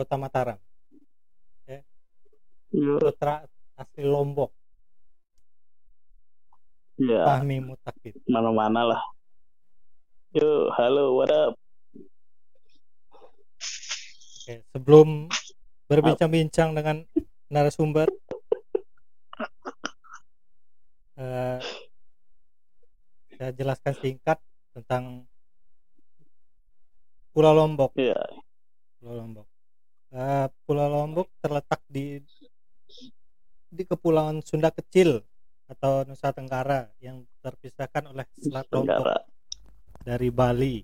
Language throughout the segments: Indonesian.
Kota Mataram. Eh, putra asli Lombok. Ya, Fahmi Mutakid. mana-mana lah. Yo, halo, what up? Oke, sebelum berbincang-bincang dengan narasumber, eh, saya jelaskan singkat tentang Pulau Lombok. Ya, Pulau Lombok. Eh, Pulau Lombok terletak di di Kepulauan Sunda Kecil atau Nusa Tenggara yang terpisahkan oleh Selat Lombok dari Bali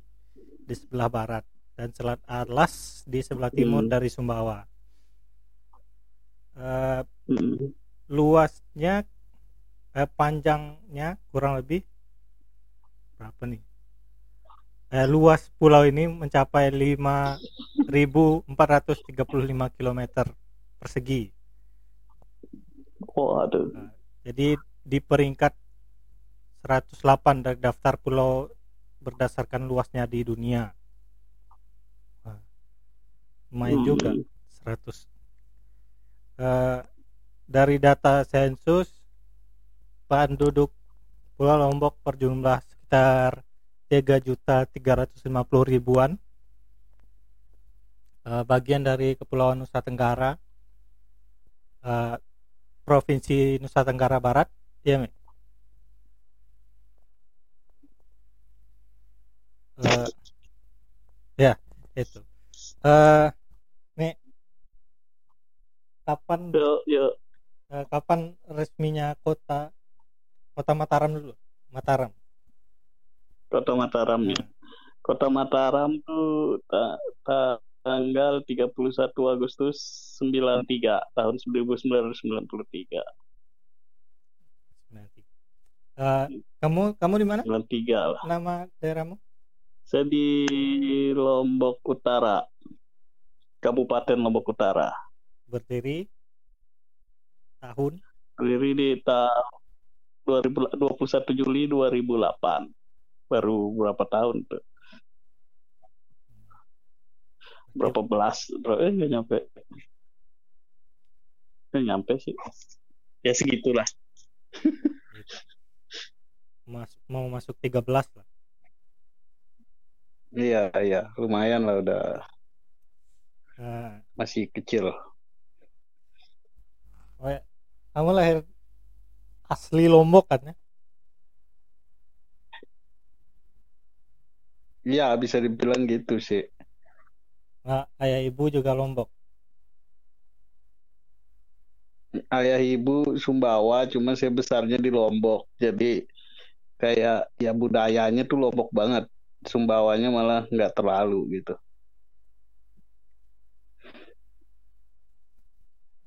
di sebelah barat dan Selat Atlas di sebelah timur Hmm. dari Sumbawa. Eh, Hmm. luasnya eh, panjangnya kurang lebih berapa nih? Eh, luas pulau ini mencapai 5.435 km persegi. Oh, aduh. Nah, jadi di peringkat 108 dari daftar pulau berdasarkan luasnya di dunia. Nah, lumayan Hmm. juga 100. Eh, dari data sensus penduduk Pulau Lombok berjumlah sekitar 3.350 ribuan. Eh, bagian dari Kepulauan Nusa Tenggara, eh, Provinsi Nusa Tenggara Barat, ya, Mi? Eh, ya, itu. Eh, Mi, kapan Yo, yo. eh, kapan resminya kota kota Mataram dulu? Mataram. Kota Mataram ya. Kota Mataram tuh ta- ta- tanggal 31 Agustus 93 tahun 1993. Nanti. Eh, kamu kamu di mana? 93 lah. Nama daerahmu? Saya di Lombok Utara. Kabupaten Lombok Utara. Berdiri tahun Berdiri di tahun 2000 21 Juli 2008. Baru berapa tahun tuh? Berapa belas? Berapa? Eh, nggak nyampe. Nggak nyampe sih. Ya segitulah. Mas, mau masuk 13 lah. Iya, iya. Lumayan lah udah Nah, masih kecil. oh ya, kamu lahir asli Lombok kan ya? Iya, bisa dibilang gitu sih. Nah, ayah ibu juga Lombok. Ayah ibu Sumbawa, cuma saya besarnya di Lombok. Jadi kayak ya budayanya tuh Lombok banget. Sumbawanya malah nggak terlalu gitu.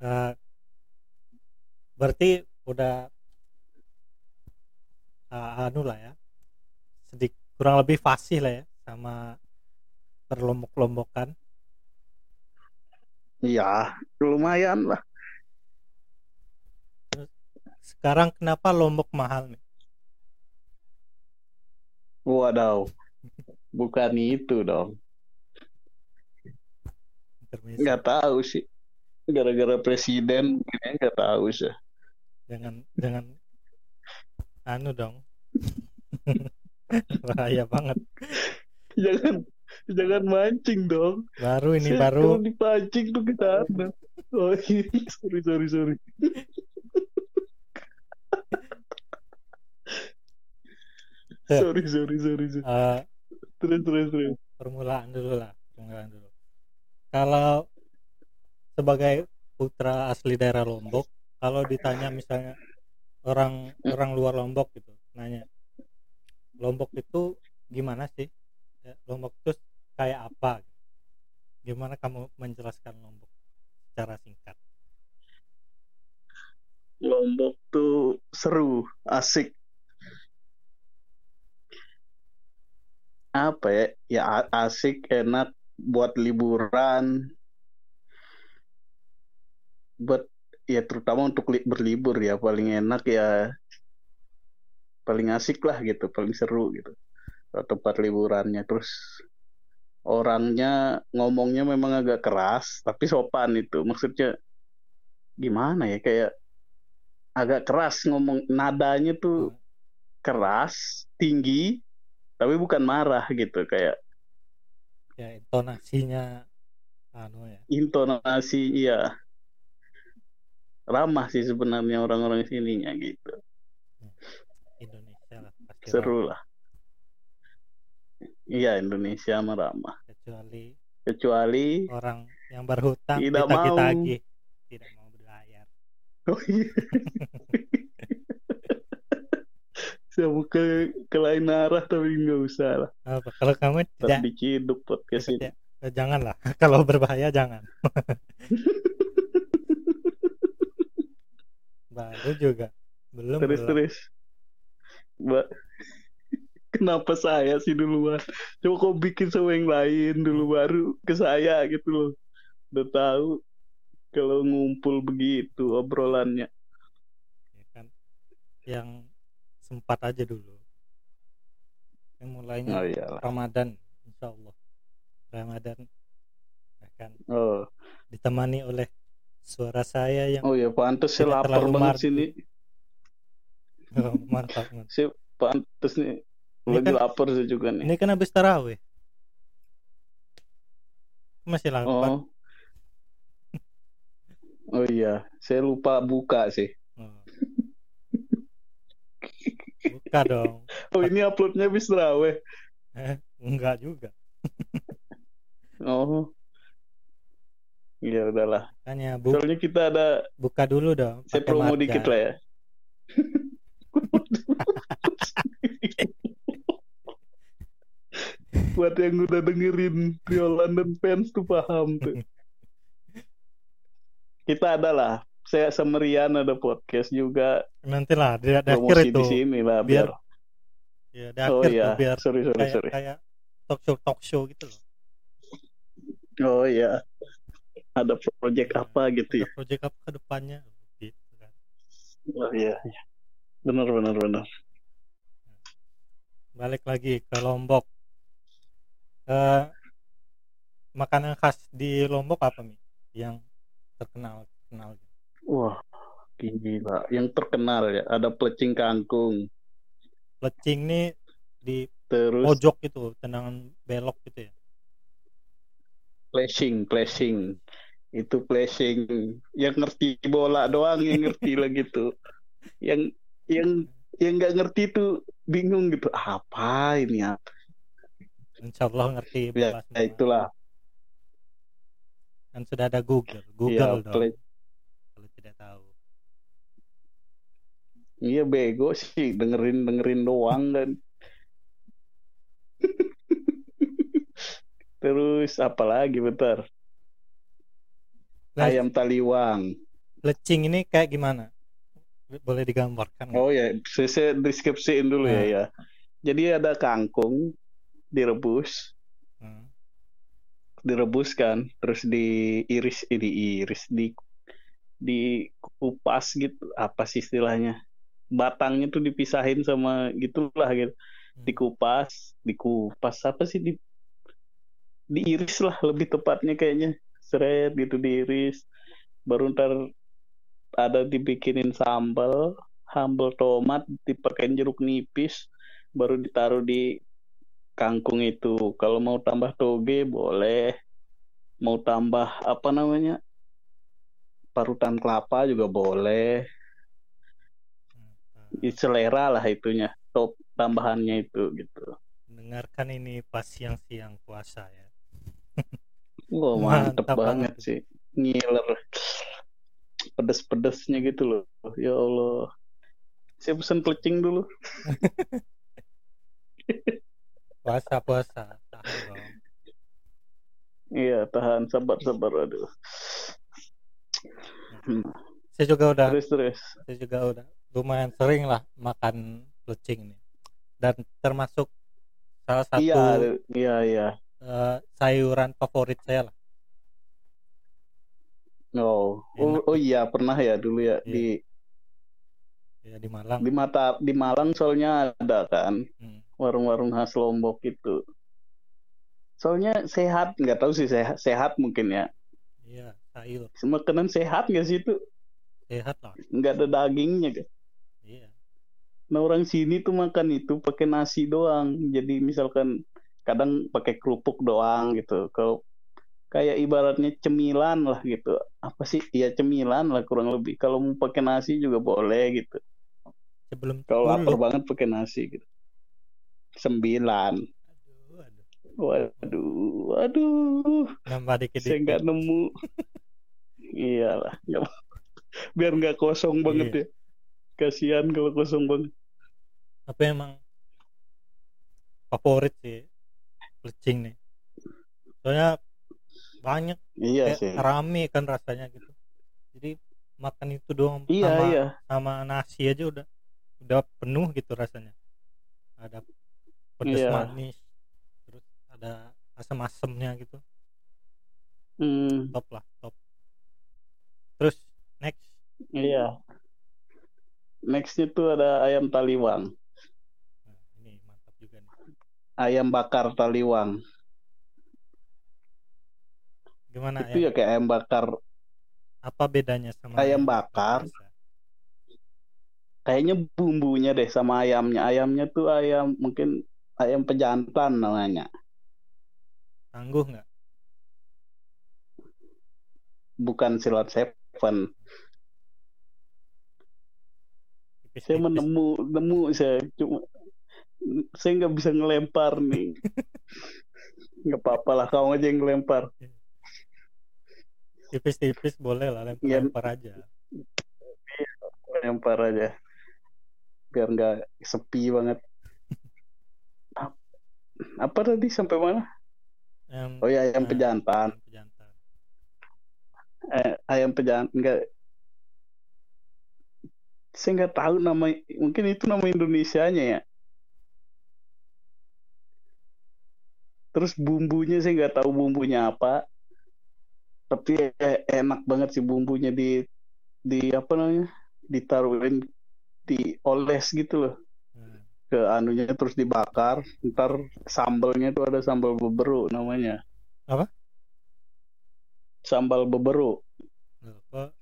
Eh, berarti udah ah, anu lah ya. Sedikit kurang lebih fasih lah ya sama berlombok-lombokan. Iya, lumayan lah. Sekarang kenapa Lombok mahal nih? Waduh, bukan itu dong. Intermezzo. Nggak tahu sih. Gara-gara presiden, ini nggak tahu sih. Jangan jangan anu dong. Bahaya banget. Jangan, jangan mancing dong. Baru ini Saya baru Kalau dipancing tuh ke sana. Oh, iya. sorry, sorry, sorry. sorry, sorry, sorry, sorry. eh, Terus, terus, terus. permulaan dulu lah, permulaan dulu. Kalau sebagai putra asli daerah Lombok, kalau ditanya misalnya orang orang luar Lombok gitu, nanya Lombok itu gimana sih? Lombok itu kayak apa? Gimana kamu menjelaskan Lombok secara singkat? Lombok tuh seru, asik. Apa ya? Ya asik, enak buat liburan. Buat ya terutama untuk li- berlibur ya paling enak ya paling asik lah gitu, paling seru gitu. Tempat liburannya. Terus orangnya ngomongnya memang agak keras tapi sopan itu. Maksudnya gimana ya kayak agak keras ngomong nadanya tuh keras tinggi tapi bukan marah gitu kayak ya intonasinya anu ya. Intonasi iya. Ramah sih sebenarnya orang-orang sininya gitu. Indonesia lah pasti seru lah iya Indonesia mah ramah kecuali kecuali orang yang berhutang Tidak ditagih-tagih tidak mau berbayar oh iya. Saya mau ke lain arah tapi nggak usah lah. Apa kalau kamu tidak diciduk podcast ini. eh, janganlah. Kalau berbahaya jangan. Baru juga. Belum terus belum. terus. Mbak kenapa saya sih duluan coba kau bikin sama yang lain dulu baru ke saya gitu loh. Udah tahu kalau ngumpul begitu obrolannya. Ya kan yang sempat aja dulu. Yang mulainya oh iyalah. Ramadan Insya Allah. Ramadan akan oh. Ditemani oleh suara saya yang oh ya pantas saya lapar banget sini. Oh, mantap mantap. saya pantas nih Ini lagi kan- lapar saya juga nih. ini kan habis tarawih masih lapar. Oh. Oh iya saya lupa buka sih. Oh. buka dong. Oh ini uploadnya habis terawih eh, enggak juga. Oh. Ya udahlah. Makanya bu soalnya kita ada buka dulu dong saya promo dikit lah ya buat yang udah dengerin Rio London fans tuh paham tuh. Kita ada lah saya sama Rian ada podcast juga. Nanti lah di, di akhir promosi itu. di sini lah biar biar, ya di oh akhir iya. tuh biar sorry sorry kayak sorry. kayak talk show talk show gitu loh. Oh iya. Ada project apa gitu ya? Ada project apa ke depannya? Gitu kan. Oh iya iya. benar benar benar. Balik lagi ke Lombok eh makanan khas di Lombok apa mi? Yang terkenal terkenal wah gila. Yang terkenal ya ada plecing kangkung. Lecing nih di terus? pojok gitu tendangan belok gitu ya? Flashing flashing itu flashing yang ngerti bola doang yang ngerti lah gitu. Yang yang yang nggak ngerti tuh bingung gitu apa ini ya Insya Allah ngerti ya, bola ya itulah. Kan sudah ada Google. Ya Google dong. play- kalau tidak tahu. Iya bego sih. Dengerin dengerin doang kan. Terus apa lagi bentar? Ayam taliwang. Lecing ini kayak gimana? Boleh digambarkan? Oh ya, saya, saya deskripsiin dulu ya Nah. ya. Jadi ada kangkung direbus, Hmm. direbus kan, terus diiris, eh, diiris, di dikupas gitu, apa sih istilahnya? Batangnya tuh dipisahin sama gitulah gitu, Hmm. dikupas, dikupas apa sih di diiris lah lebih tepatnya kayaknya, seret gitu diiris, baru ntar ada dibikinin sambal, sambal tomat, dipakein jeruk nipis, baru ditaruh di kangkung itu. Kalau mau tambah toge boleh, mau tambah apa namanya parutan kelapa juga boleh. Hmm. Selera lah itunya, top tambahannya itu gitu. dengarkan ini pas siang-siang puasa ya Wah mantep Mantap banget banget. sih, ngiler, pedes-pedesnya gitu loh. Ya Allah, saya pesen plecing dulu. puasa puasa tahan dong Iya tahan, sabar-sabar aduh. Hmm. saya juga udah terus terus saya juga udah lumayan sering lah makan plecing nih dan termasuk salah satu iya iya iya eh, sayuran favorit saya lah oh oh, Enak. oh iya pernah ya dulu ya Iya. di ya di Malang di mata di Malang soalnya ada kan Hmm. Warung-warung khas Lombok itu soalnya sehat nggak tahu sih sehat sehat mungkin ya iya sayur makanan sehat nggak sih itu sehat lah nggak ada dagingnya kan iya Nah orang sini tuh makan itu pakai nasi doang. Jadi misalkan kadang pakai kerupuk doang gitu. Kalau kayak ibaratnya cemilan lah gitu. Apa sih? Ya cemilan lah kurang lebih. Kalau mau pakai nasi juga boleh gitu. sebelum Kalau lapar dulu banget pakai nasi gitu. Sembilan. aduh, aduh. Waduh, waduh. nambah dikit Saya nggak nemu. Iyalah. Biar nggak kosong banget ya. Kasihan kalau kosong banget. tapi emang favorit sih plecing nih soalnya banyak Iya sih. rame kan rasanya gitu jadi makan itu doang Iya, sama iya. sama nasi aja udah udah penuh gitu rasanya ada pedas Iya. manis terus ada asam-asamnya gitu Hmm, top lah top terus next iya. Nextnya tuh ada ayam taliwang. nah, ini mantap juga nih ayam bakar taliwang gimana itu ya kayak ayam bakar apa bedanya sama Ayam bakar. biasa? kayaknya bumbunya deh sama ayamnya ayamnya tuh ayam mungkin ayam pejantan namanya. Tangguh nggak? Bukan silat seven. Tipis-tipis. saya menemu nemu saya cuma saya nggak bisa ngelempar nih. Nggak apa-apa lah kamu aja yang ngelempar. Tipis-tipis boleh lah lempar, Iya. lempar aja. Lempar aja. Biar nggak sepi banget apa tadi? Sampai mana? Em, oh ya ayam pejantan ayam pejantan. eh, ayam pejantan enggak. Saya nggak tahu nama mungkin itu nama Indonesianya ya. Terus bumbunya saya nggak tahu bumbunya apa. Tapi eh, enak banget sih bumbunya di di apa namanya? Ditaruhin dioles gitu loh. Ke anunya terus dibakar ntar sambalnya tuh ada sambal beberuk namanya. Apa? sambal Loh, kok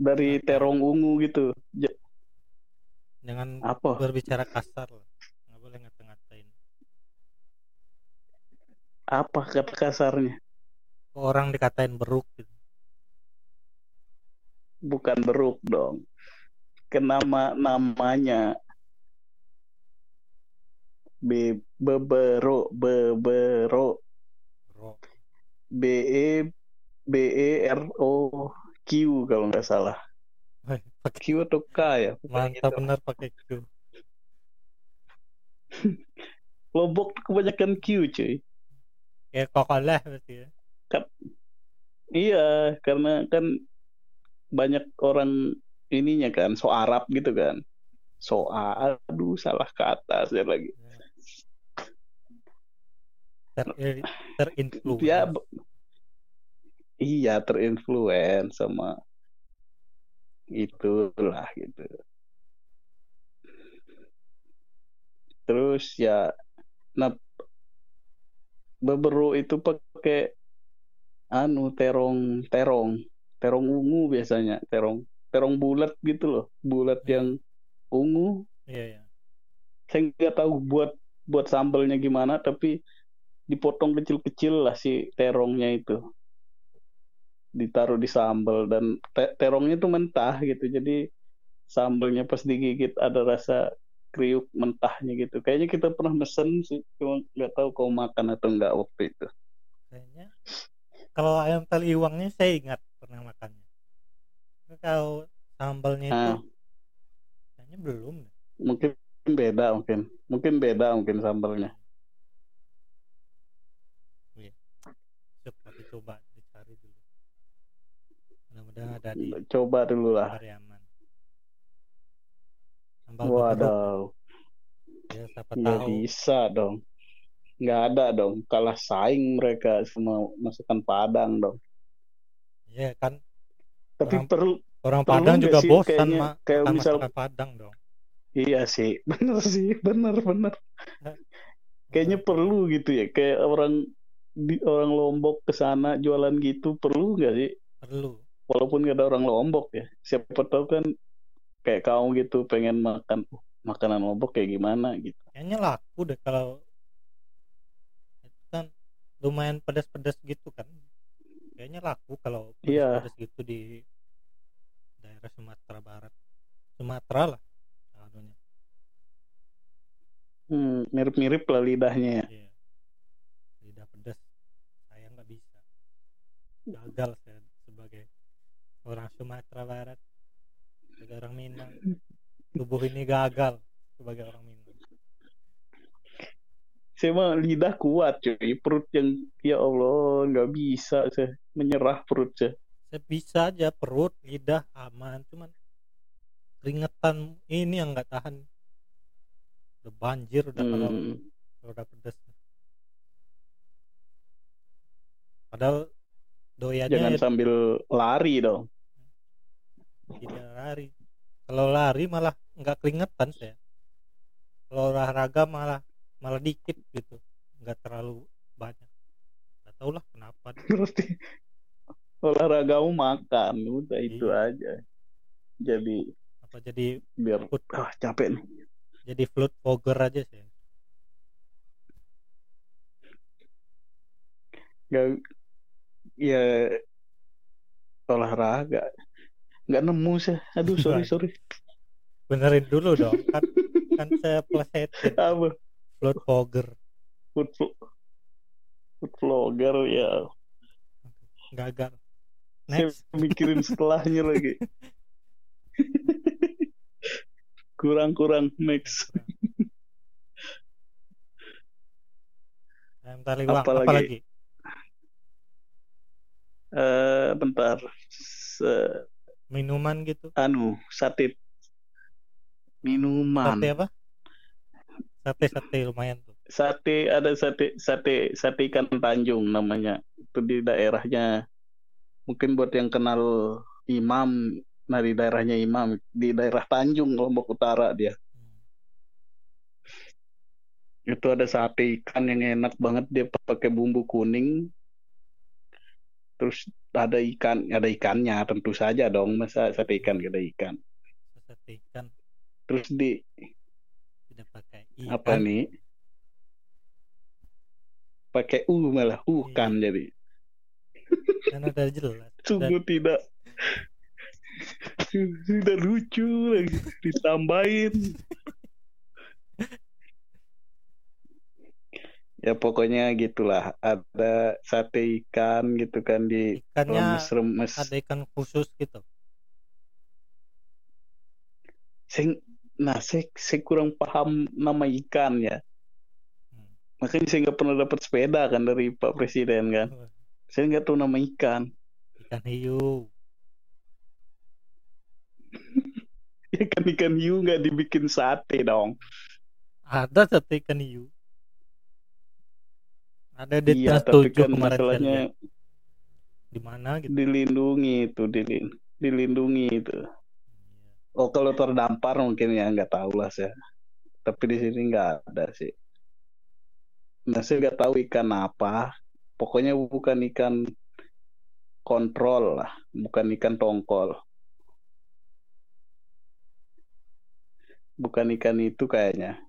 dari terong ungu gitu. Ja- jangan apa? berbicara kasar loh nggak boleh ngata-ngatain. Apa kata kasarnya? Orang dikatain beruk gitu? Bukan beruk dong. Kenama namanya B bebero bebero bro B E B E R O Q kalau nggak salah. Q atau K ya? Mantap gitu. bener pakai Q. Lombok kebanyakan Q cuy. Kayak kokolah berarti ya. Iya karena kan banyak orang ininya kan so Arab gitu kan. So aduh salah kata saya lagi Ter terinfluence. Ya b- iya terinfluence sama itulah gitu. Terus ya nah beberapa itu pakai anu terong terong terong ungu biasanya terong terong bulat gitu loh. Bulat yang ungu. Iya ya saya nggak tahu buat buat sambalnya gimana tapi dipotong kecil-kecil lah si terongnya itu. Ditaruh di sambal dan te- terongnya tuh mentah gitu. Jadi sambalnya pas digigit ada rasa kriuk mentahnya gitu. Kayaknya kita pernah mesen sih cuma nggak tahu kau makan atau nggak waktu itu. Kayaknya kalau ayam taliwangnya saya ingat pernah makannya. Kalau sambalnya itu Ah. kayaknya belum mungkin beda mungkin. Mungkin beda mungkin sambalnya coba dicari dulu. Mudah-mudahan ada di coba dulu lah. Pariaman sambal tubruk waduh ya siapa nggak tahu. bisa dong. Nggak ada dong. Kalah saing mereka semua masakan Padang dong. Ya kan tapi Orang- perlu orang Perlu Padang juga sih bosan kayaknya? Mak kayak makan misal- masakan Padang dong. Iya sih. Bener sih. Bener bener. Kayaknya perlu gitu ya. Kayak orang di orang Lombok ke sana jualan gitu perlu nggak sih? Perlu. Walaupun nggak ada orang Lombok ya. Siapa tahu kan kayak kamu gitu pengen makan "Oh, makanan Lombok kayak gimana? gitu. Kayaknya laku deh kalau itu kan lumayan pedas-pedas gitu kan. Kayaknya laku kalau Iya. pedas gitu di daerah Sumatera Barat. Sumatera lah Hmm, mirip-mirip lah lidahnya ya. Iya lidah pedas saya nggak bisa gagal saya sebagai orang Sumatera Barat sebagai orang Minang. Tubuh ini gagal sebagai orang Minang. Saya mah lidah kuat cuy. Perut yang ya Allah nggak bisa saya menyerah perut saya. Saya bisa aja perut lidah aman. Cuman keringetan ini yang nggak tahan. Udah banjir udah Hmm, kalau udah pedas padahal doyannya jangan sambil lari dong. Tidak lari. Kalau lari malah nggak keringetan saya kalau olahraga malah malah dikit gitu. Nggak terlalu banyak. Nggak tahu lah kenapa. Berarti olahragamu makan udah itu Iya. aja. Jadi apa jadi biar ah capek nih. jadi float fogger aja sih nggak ya olahraga. Nggak nemu saya aduh sorry sorry. Benerin dulu dong. Kan kan saya plesetin. Apa? Float fogger food food vlogger ya. Gagal saya next. mikirin setelahnya lagi. Kurang kurang next Apalagi? apa eh bentar. Se- minuman gitu? Anu sate. Minuman. Sate apa? Sate sate lumayan tuh. Sate ada sate sate sate ikan Tanjung namanya. Itu di daerahnya. Mungkin buat yang kenal Imam nah di daerahnya Imam. Di daerah Tanjung Lombok Utara dia. Hmm. itu ada sate ikan yang enak banget. Dia pakai bumbu kuning terus ada ikan ada ikannya tentu saja dong. Masa sate ikan gak ada ikan? Sate ikan. Terus di tidak pakai ikan. Apa nih? Pakai u malah u kan jadi. Kan udah jelas. Sungguh tidak. Tidak lucu lagi. Ditambahin ya pokoknya gitulah. Ada sate ikan gitu kan di ikannya remes-remes ada ikan khusus gitu. Saya- nah saya, saya kurang paham nama ikan ya. Hmm. makanya saya nggak pernah dapat sepeda kan dari Pak Presiden kan. Saya nggak tahu nama ikan. Ikan hiu. Ya kan ikan hiu nggak dibikin sate dong. Ada sate ikan hiu ada di iya tapi 7 kan kemarin masalahnya di mana gitu? dilindungi itu dilin dilindungi itu. Oh kalau terdampar mungkin ya nggak tahu lah saya. Tapi di sini nggak ada sih. Nah saya nggak tahu ikan apa. Pokoknya bukan ikan kontrol lah bukan ikan tongkol. Bukan ikan itu kayaknya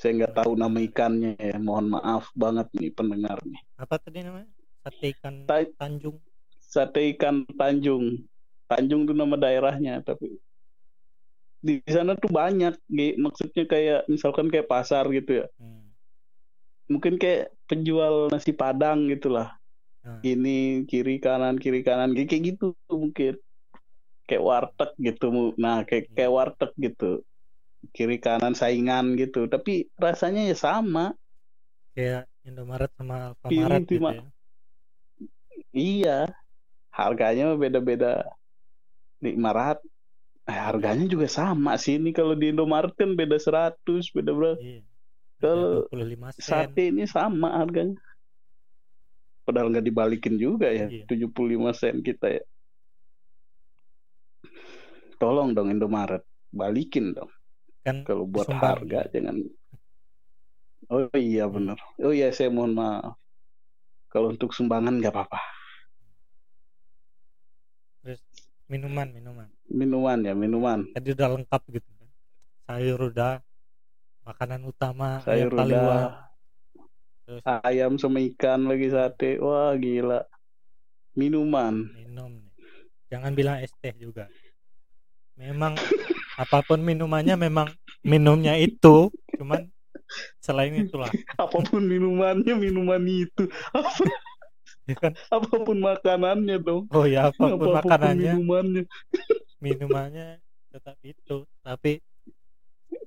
saya nggak tahu nama ikannya ya mohon maaf banget nih pendengar nih apa tadi namanya sate ikan Ta- Tanjung sate ikan Tanjung. Tanjung itu nama daerahnya, tapi di sana tuh banyak, Gi. maksudnya kayak misalkan kayak pasar gitu ya. Hmm. Mungkin kayak penjual nasi Padang gitulah. Nah, Ini kiri kanan kiri kanan kayak gitu mungkin. Kayak warteg gitu. Nah, kayak kayak warteg gitu. Kiri kanan saingan gitu, tapi rasanya ya sama. kayak Indomaret sama Alfamaret di gitu ya. Iya. harganya beda-beda. Ratus eh, harganya juga sama sih. Ini kalau di Indomaret kan beda 100 beda berapa. Iya. Kalau 25 sen. sate ini sama harganya. Padahal nggak dibalikin juga ya. Iya. 75 sen kita ya. Tolong dong Indomaret. Balikin dong kan kalau buat Sumbang. harga jangan oh iya benar oh iya saya mohon maaf. Kalau untuk sumbangan nggak apa-apa. Terus minuman minuman. Minuman ya minuman. Tadi udah lengkap gitu kan. Sayur udah makanan utama sayur ayam udah. terus ayam sama ikan lagi sate. Wah gila. Minuman. Minum nih. Jangan bilang es teh juga. Memang apa pun minumannya memang minumnya itu cuman selain itulah. Apa pun minumannya minuman itu. Apa- ya kan? Apa pun makanannya dong. Oh ya apa pun apa pun makanannya. minumannya. Minumannya tetap itu tapi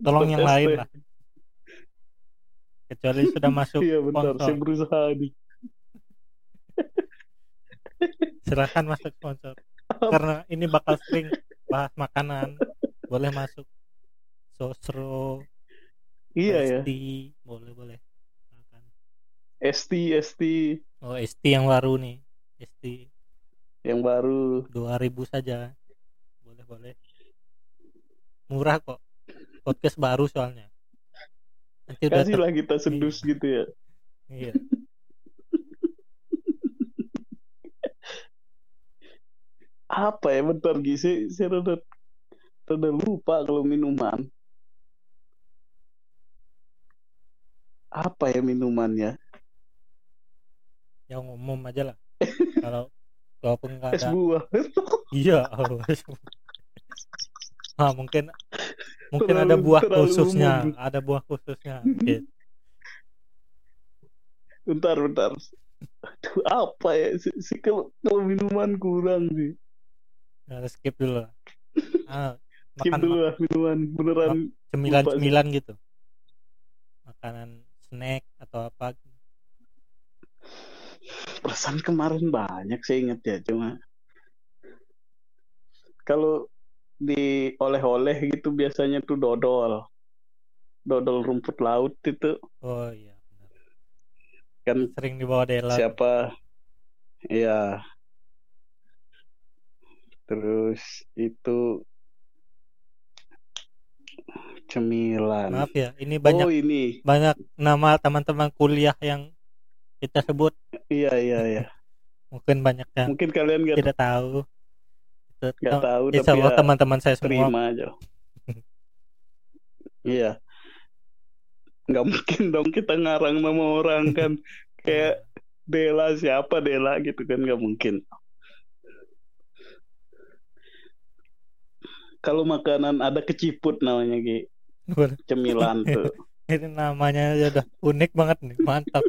tolong yang lain lah. Kecuali sudah masuk iya bentar sponsor. saya berusaha nih. Silahkan masuk sponsor. Karena ini bakal sering bahas makanan boleh masuk. Sosro iya ya. ST, boleh boleh. Silakan. ST ST oh ST yang baru nih. ST yang baru. 2000 saja. Boleh boleh. Murah kok. Podcast baru soalnya. Nanti udah ter- kasihlah kita sedus gitu ya. Iya. Apa ya bentar Gi? Saya, saya rada, rada lupa kalau minuman. Apa ya minumannya? Yang umum aja lah. Kalau walaupun nggak es ada buah. Iya oh, ah mungkin mungkin ada Terlalu- buah terlalu khususnya. umum. ada buah khususnya. Oke. bentar bentar. Aduh, apa ya? Si, si- kalau kalau minuman kurang sih. Nah, skip dulu lah. ah, makan dulu lah minuman beneran. cemilan sih. cemilan gitu. Makanan snack atau apa. Perasaan kemarin banyak saya ingat ya cuma kalau di oleh-oleh gitu biasanya tuh dodol. Dodol rumput laut itu. Oh iya benar. kan sering dibawa Dela siapa? Ya terus itu cemilan. Maaf ya ini banyak oh ini. banyak nama teman-teman kuliah yang kita sebut. Iya iya iya. Mungkin banyak yang mungkin kalian nggak tidak tahu. Tem- tahu insya tapi Allah ya teman-teman saya semua terima aja. Iya. Nggak mungkin dong kita ngarang nama orang kan. Kayak Dela siapa Dela gitu kan nggak mungkin. Kalau makanan ada keciput namanya Boleh. Cemilan tuh. Ini namanya aja udah unik banget nih mantap.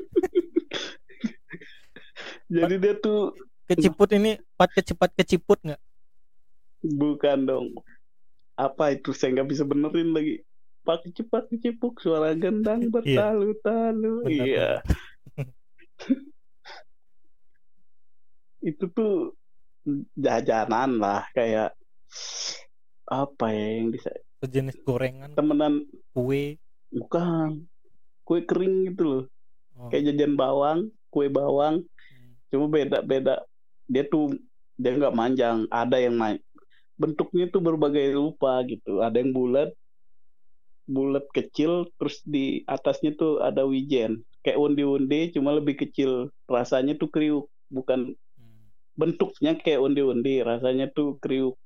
Jadi dia tuh keciput ini pat kecepat keciput nggak? Bukan dong. Apa itu? Saya nggak bisa benerin lagi. Pak cepat kecipuk suara gendang bertalu-talu. Benar, iya. itu tuh jajanan lah kayak apa ya yang bisa sejenis gorengan. Temenan. Kue. Bukan. Kue kering gitu loh. Oh. kayak jajan bawang kue bawang. Hmm. cuma beda beda dia tuh dia nggak manjang. Ada yang main bentuknya tuh berbagai rupa gitu. Ada yang bulat bulat kecil terus di atasnya tuh ada wijen. Kayak undi-undi cuma lebih kecil. Rasanya tuh kriuk bukan Hmm. bentuknya kayak undi-undi. Rasanya tuh kriuk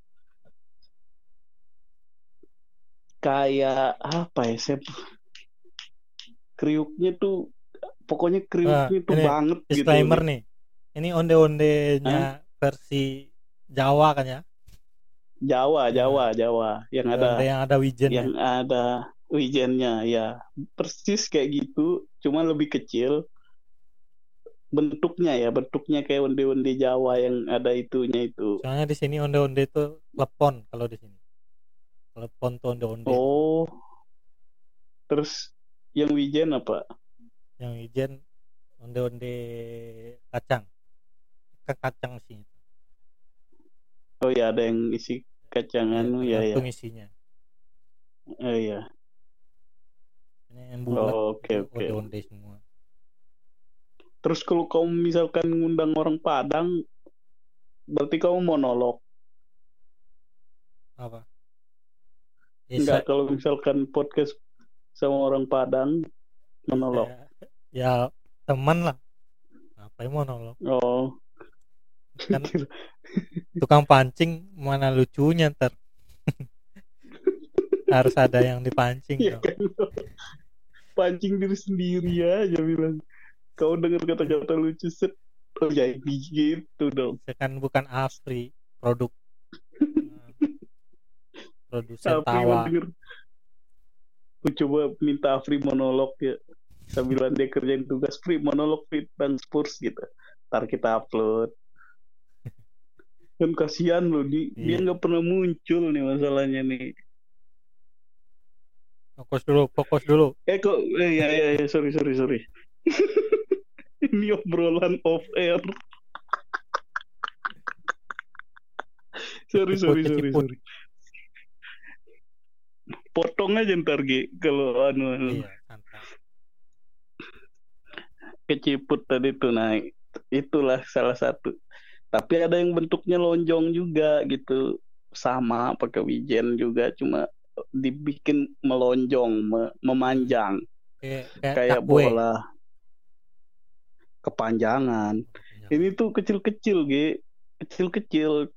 kayak apa ya saya kriuknya tuh pokoknya kriuknya Wah, tuh ini banget gitu. disclaimer nih. Ini onde-ondenya versi Jawa kan ya? Jawa Jawa Jawa. Yang ada Onde yang ada wijen yang ada wijennya ya. Persis kayak gitu cuma lebih kecil. Bentuknya ya bentuknya kayak onde-onde Jawa yang ada itunya itu. Soalnya di sini onde-onde itu lepon kalau di sini lepon tuh onde-onde oh. Terus yang wijen apa? Yang wijen onde-onde kacang. Ke kacang sih. Oh ya ada yang isi kacangan ya ya isinya. Oh ya ini yang bulat Oh, oke itu oke. Onde-onde semua. Terus kalau kamu misalkan ngundang orang Padang berarti kamu monolog. Apa enggak kalau misalkan podcast sama orang Padang monolog. Ya, ya teman lah. Apa yang monolog? Oh. Kan tukang pancing mana lucunya ntar. Harus ada yang dipancing dong. kan? Pancing diri sendiri aja bilang. Kau dengar kata-kata lucu set. Oh jadi gitu dong. Saya kan bukan Afri produk produsen tawa. aku coba minta Afri monolog ya. Sambilan dia kerjain tugas free monolog free tentang Spurs gitu. Ntar kita upload. Kan kasihan loh di, dia Iya. nggak pernah muncul nih masalahnya nih. Fokus dulu fokus dulu. Eh kok eh, ya ya ya sorry sorry sorry. Ini obrolan off air. Sorry sorry sorry sorry potong aja ntar Gi kalau anu, anu. iya keciput tadi tuh naik itulah salah satu. Tapi ada yang bentuknya lonjong juga gitu. Sama pakai wijen juga cuma dibikin melonjong me- memanjang. Kayak kayak, kayak bola. Kepanjangan. Ini tuh kecil-kecil G kecil-kecil.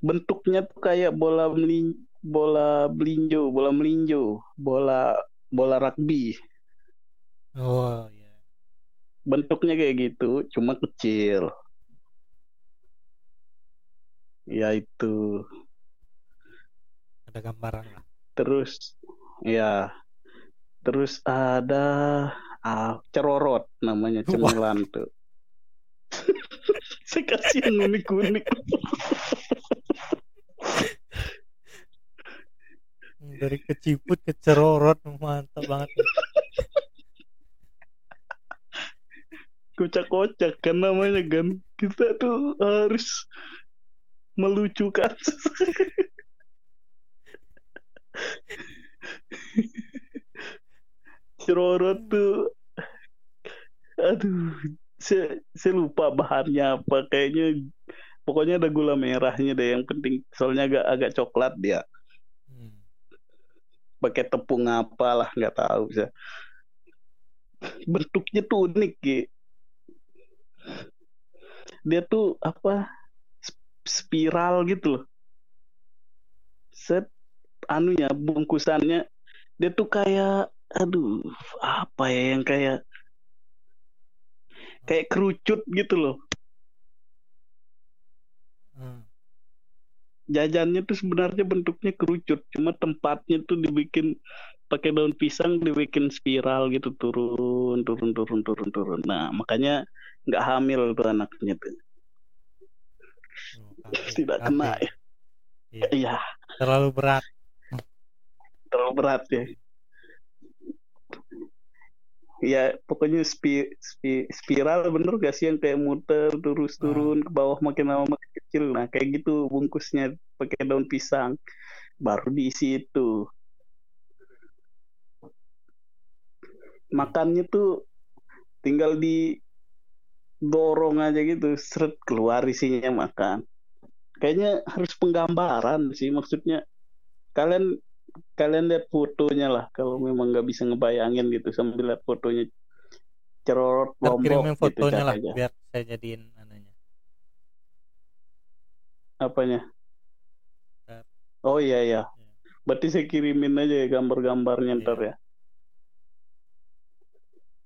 Bentuknya tuh kayak bola melin bola melinjo bola melinjo bola bola rugby. Oh iya. Bentuknya kayak gitu cuma kecil. Ya itu. Ada gambaran lah. Terus ya. Terus ada ah, cerorot namanya cemilan tuh. Saya kasih yang unik-unik dari keciput ke cerorot mantap banget. Kocak-kocak kan namanya kan. Kita tuh harus melucukan. Cerorot tuh aduh saya, saya lupa bahannya apa kayaknya pokoknya ada gula merahnya deh yang penting. Soalnya agak agak coklat dia. Pakai tepung apa lah nggak tahu saya bentuknya tuh unik Gi. dia tuh apa sp- spiral gitu loh set anunya bungkusannya dia tuh kayak aduh apa ya yang kayak kayak kerucut gitu loh Hmm. Jajannya tuh sebenarnya bentuknya kerucut cuma tempatnya tuh dibikin pakai daun pisang dibikin spiral gitu turun turun turun turun turun. Nah makanya nggak hamil tuh anaknya tuh. Oh, kafe, tidak kafe. kena ya. Iya. iya. Terlalu berat. Terlalu berat ya ya pokoknya spi, spi- spiral bener gak sih yang kayak muter terus turun ke bawah makin lama makin kecil? Nah kayak gitu bungkusnya pakai daun pisang. Baru diisi itu makannya tuh tinggal di dorong aja gitu seret keluar isinya makan. Kayaknya harus penggambaran sih maksudnya kalian kalian lihat fotonya lah kalau memang nggak bisa ngebayangin gitu sambil lihat fotonya. Cerorot lombok kirimin gitu fotonya lah caranya. biar saya jadiin anunya. Apanya? Oh iya. Iya. Berarti saya kirimin aja ya gambar-gambarnya Iya. ntar ya.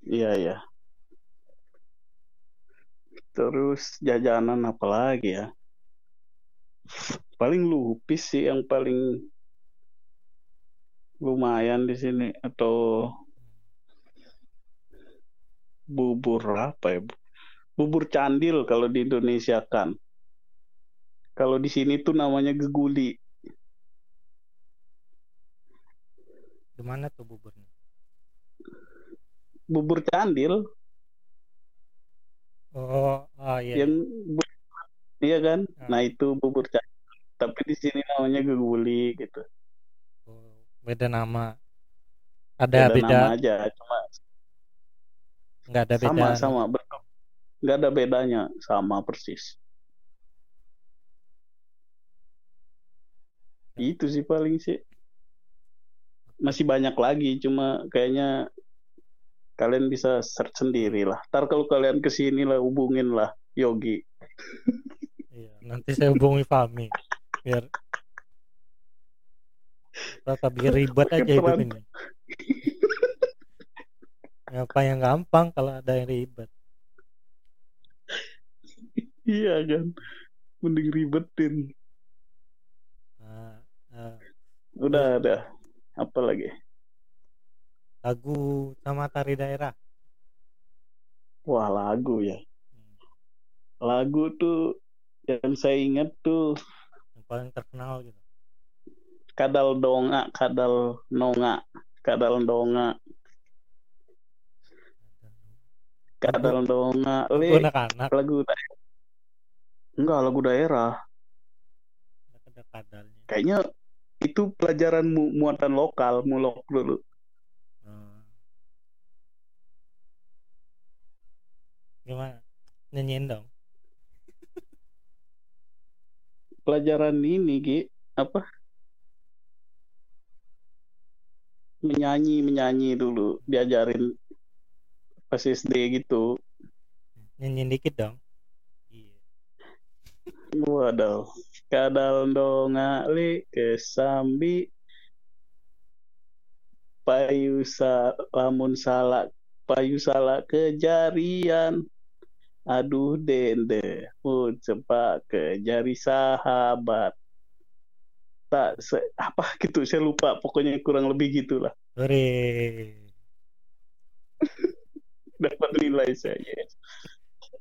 Iya iya. Terus jajanan apa lagi ya? Paling lupis sih yang paling lumayan di sini atau bubur apa ya bubur candil kalau di Indonesia kan kalau di sini tuh namanya geguli. Di mana tuh buburnya? Bubur candil. Oh oh iya. Yang iya kan? Ah. nah itu bubur cacing tapi di sini namanya geguli gitu beda nama. Ada beda, beda. nama aja cuma nggak ada beda. Sama sama bentuk nggak ada bedanya sama persis. Itu sih paling sih. Masih banyak lagi cuma kayaknya kalian bisa search sendiri lah. Ntar kalau kalian ke sini lah hubungin lah Yogi. Iya, nanti saya hubungi Fami biar Rata biar ribet aja hidup ini. Apa yang gampang kalau ada yang ribet. iya kan mending ribetin Nah, eh, udah ada apa lagi lagu sama tari daerah. wah lagu ya Hmm, lagu tuh yang saya ingat tuh Yang paling terkenal gitu. Kadal donga kadal nonga kadal donga kadal donga Lagu le anak-anak lagu daerah enggak lagu daerah kadalnya. kayaknya itu pelajaran mu- muatan lokal mulok dulu Hmm. Gimana? Nyanyiin dong. pelajaran ini Ki apa menyanyi menyanyi dulu diajarin pas SD gitu. Nyanyiin dikit dong. Iya. waduh kadal donga li kesambi payu lamun salah payu salah kejarian. Aduh dende. Pun cepat ke jari sahabat se- apa gitu saya lupa pokoknya kurang lebih gitulah Hore. dapat nilai saya yes.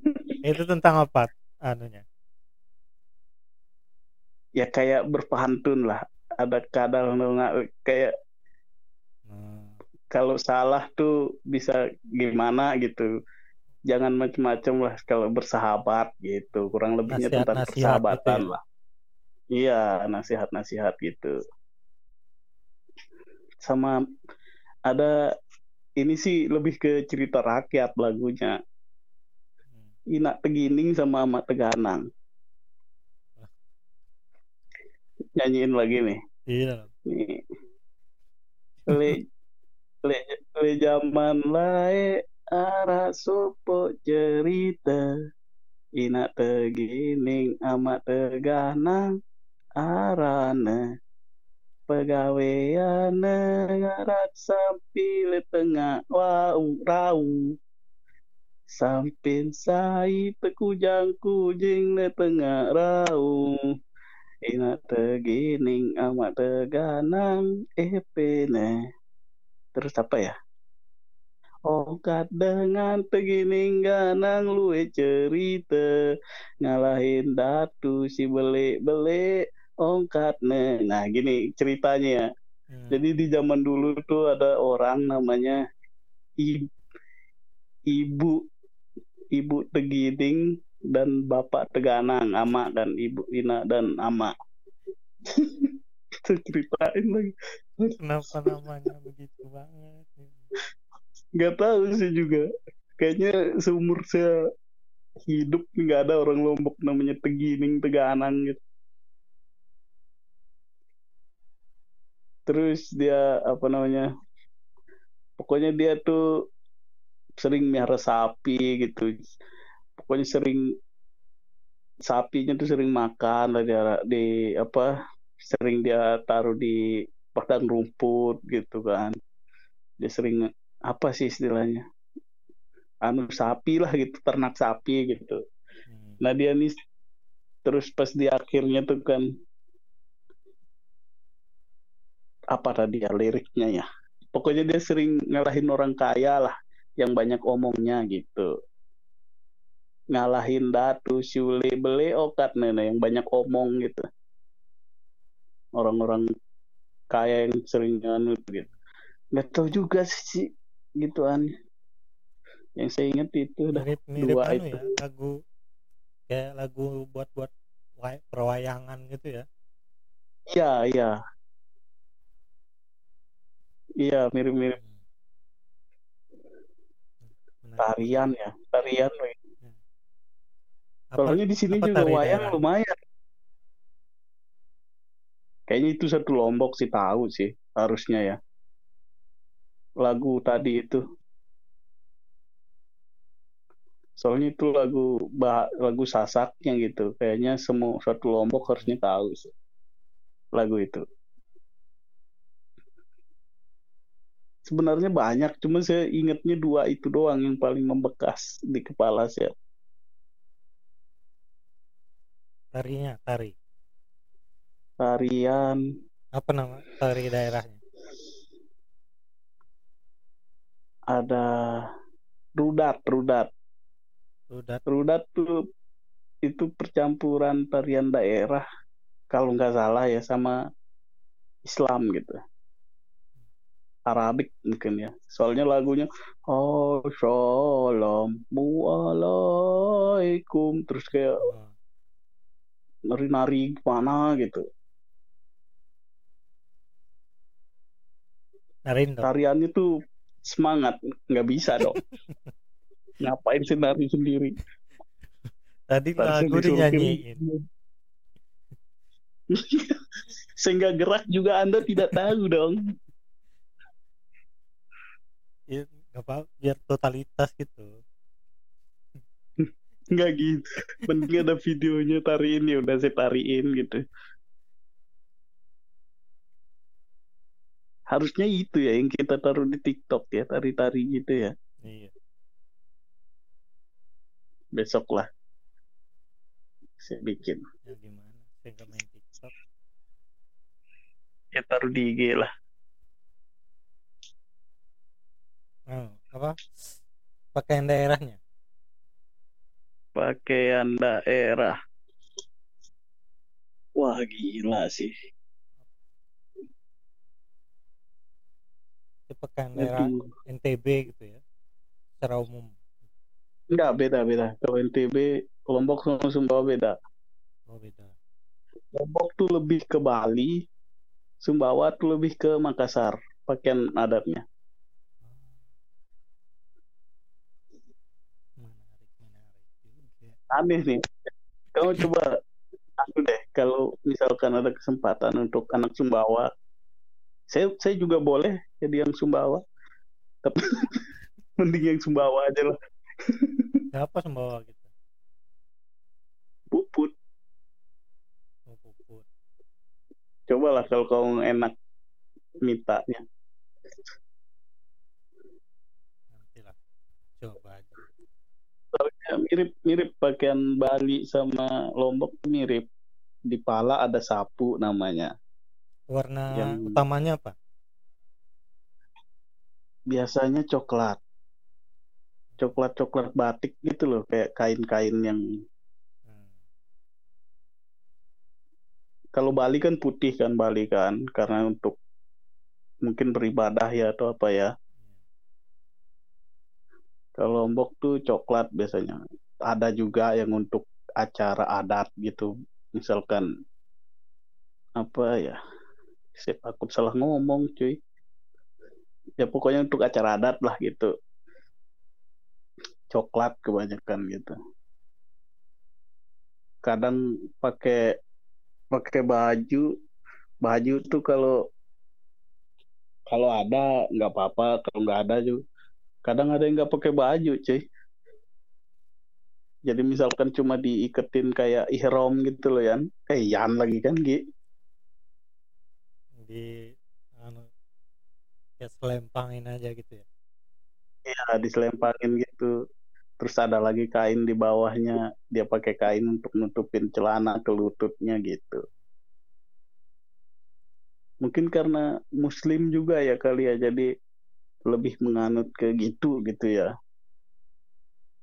Itu tentang apa anunya? ya kayak berpantun lah ada kadal kayak Hmm. kalau salah tuh bisa gimana gitu jangan macem-macem lah kalau bersahabat gitu kurang lebihnya tentang Nasihat-nasihat persahabatan gitu ya? lah iya nasihat-nasihat gitu. Sama ada ini sih lebih ke cerita rakyat lagunya. Hmm. Inak Tegining sama Amat Teganang. Nyanyiin lagi nih. Iya. nih. Le le le zaman lae ara sopo cerita. Ina tegining amat teganang arane pegaweane ngarat sampi le tengah wau rau. Sampin sai tekujang kujing le tengah rau. Ina tegining amat teganang epene. Terus apa ya? Ongkat dengan tegining ganang luwe cerita. Ngalahin datu si beli-beli ongkat ne. Nah gini ceritanya ya. Hmm. Jadi di zaman dulu tuh ada orang namanya I- ibu ibu tegining dan bapak teganang ama dan ibu ina dan ama. Ceritain lagi. Kenapa namanya begitu banget? nggak tahu sih juga kayaknya seumur saya hidup nggak ada orang lombok namanya tegining teganang gitu terus dia apa namanya pokoknya dia tuh sering miara sapi gitu. Pokoknya sering sapinya tuh sering makan lah dia di apa sering dia taruh di padang rumput gitu kan. Dia sering apa sih istilahnya anu sapi lah gitu ternak sapi gitu. Hmm. nah dia nih terus pas di akhirnya tuh kan apa tadi ya liriknya ya. Pokoknya dia sering ngalahin orang kaya lah yang banyak omongnya gitu. Ngalahin datu siule bele okat nenek yang banyak omong gitu. Orang-orang kaya yang sering anu gitu. Nggak tahu juga sih gituan. Yang saya ingat itu dah Mirip mirip dua anu itu. ya lagu kayak lagu buat buat way- perwayangan gitu ya. Iya iya iya mirip-mirip Hmm. Menarik. tarian ya tarian. Apa- soalnya di sini juga wayang daerah? lumayan kayaknya itu satu lombok sih tahu sih harusnya ya lagu tadi itu soalnya itu lagu bah lagu sasaknya gitu kayaknya semua satu lombok harusnya tahu sih lagu itu sebenarnya banyak cuma saya ingatnya dua itu doang yang paling membekas di kepala saya. Tarinya tari. Tarian. Apa nama tari daerahnya? Ada rudat rudat. Udah rudat tuh itu percampuran tarian daerah kalau nggak salah ya sama Islam gitu Arabik mungkin ya. Soalnya lagunya oh shalom alaikum terus kayak nari-nari mana gitu. Narin dong. Tariannya tuh semangat nggak bisa dong. Ngapain sih nari sendiri? Tadi lagu dinyanyiin sehingga gerak juga anda tidak tahu dong ya, nggak apa biar totalitas gitu. Nggak gitu. Penting ada videonya tariin ya udah saya tariin gitu. Harusnya itu ya yang kita taruh di TikTok ya tari-tari gitu ya. Iya. Besok lah. Saya bikin. Ya gimana? Saya nggak main tiktok. Ya taruh di IG lah oh, apa? Pakaian daerahnya? Pakaian daerah. Wah gila sih. Itu pakaian daerah Aduh. NTB gitu ya secara umum. Enggak, beda beda. Kalau NTB Lombok sama Sumbawa beda. Oh beda. Lombok tuh lebih ke Bali Sumbawa tuh lebih ke Makassar pakaian adatnya menarik menarik juga aneh nih. Kamu coba aku deh kalau misalkan ada kesempatan untuk anak Sumbawa. Saya saya juga boleh jadi yang Sumbawa. Tapi mending yang Sumbawa aja lah. Siapa sembawa kita puput. Oh puput. Cobalah kalau kamu enak mintanya nanti lah coba aja Soalnya mirip mirip pakaian Bali sama Lombok mirip. Di pala ada sapu namanya. Warna Yang- utamanya apa? Biasanya coklat. Coklat coklat batik gitu loh kayak kain-kain yang hmm. kalau Bali kan putih kan Bali kan. Karena untuk mungkin beribadah ya atau apa ya kalau Lombok tuh coklat biasanya. Ada juga yang untuk acara adat gitu. Misalkan apa ya saya takut salah ngomong cuy. Ya pokoknya untuk acara adat lah gitu. Coklat kebanyakan gitu. Kadang pakai pakai baju baju tuh kalau kalau ada nggak apa-apa kalau nggak ada juga kadang ada yang nggak pakai baju cuy. Jadi misalkan cuma diiketin kayak ihrom gitu loh Yan. Eh Yan lagi kan Gi? Di anu ya selempangin aja gitu ya. Ya diselempangin gitu. Terus ada lagi kain di bawahnya. Dia pakai kain untuk nutupin celana ke lututnya gitu. Mungkin karena muslim juga ya kali ya. Jadi lebih menganut ke gitu gitu ya.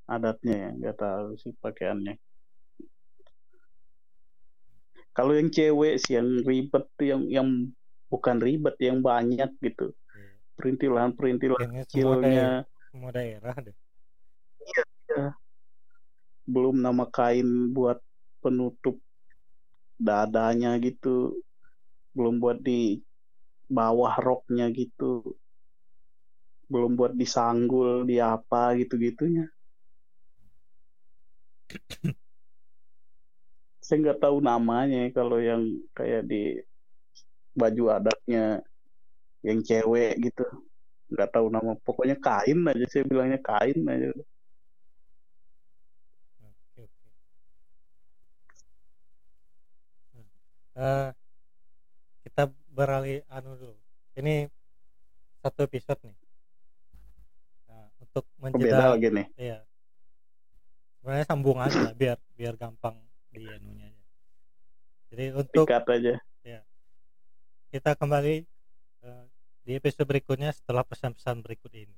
Adatnya ya nggak tahu sih pakaiannya. Kalau yang cewek sih yang ribet tuh yang yang bukan ribet yang banyak gitu. Iya. perintilan perintilan kayaknya semua daerah kecilnya semua daerah deh. Belum nama kain buat penutup dadanya gitu. Belum buat di bawah roknya gitu belum buat disanggul di apa gitu gitunya saya nggak tahu namanya kalau yang kayak di baju adatnya yang cewek gitu nggak tahu nama pokoknya kain aja saya bilangnya kain aja Oke, oke. Eh, kita beralih anu dulu. Ini satu episode nih. Untuk lagi nih iya. Sebenarnya sambung aja biar biar gampang di anunya aja. Jadi untuk dikat aja kita kembali eh, di episode berikutnya setelah pesan-pesan berikut ini.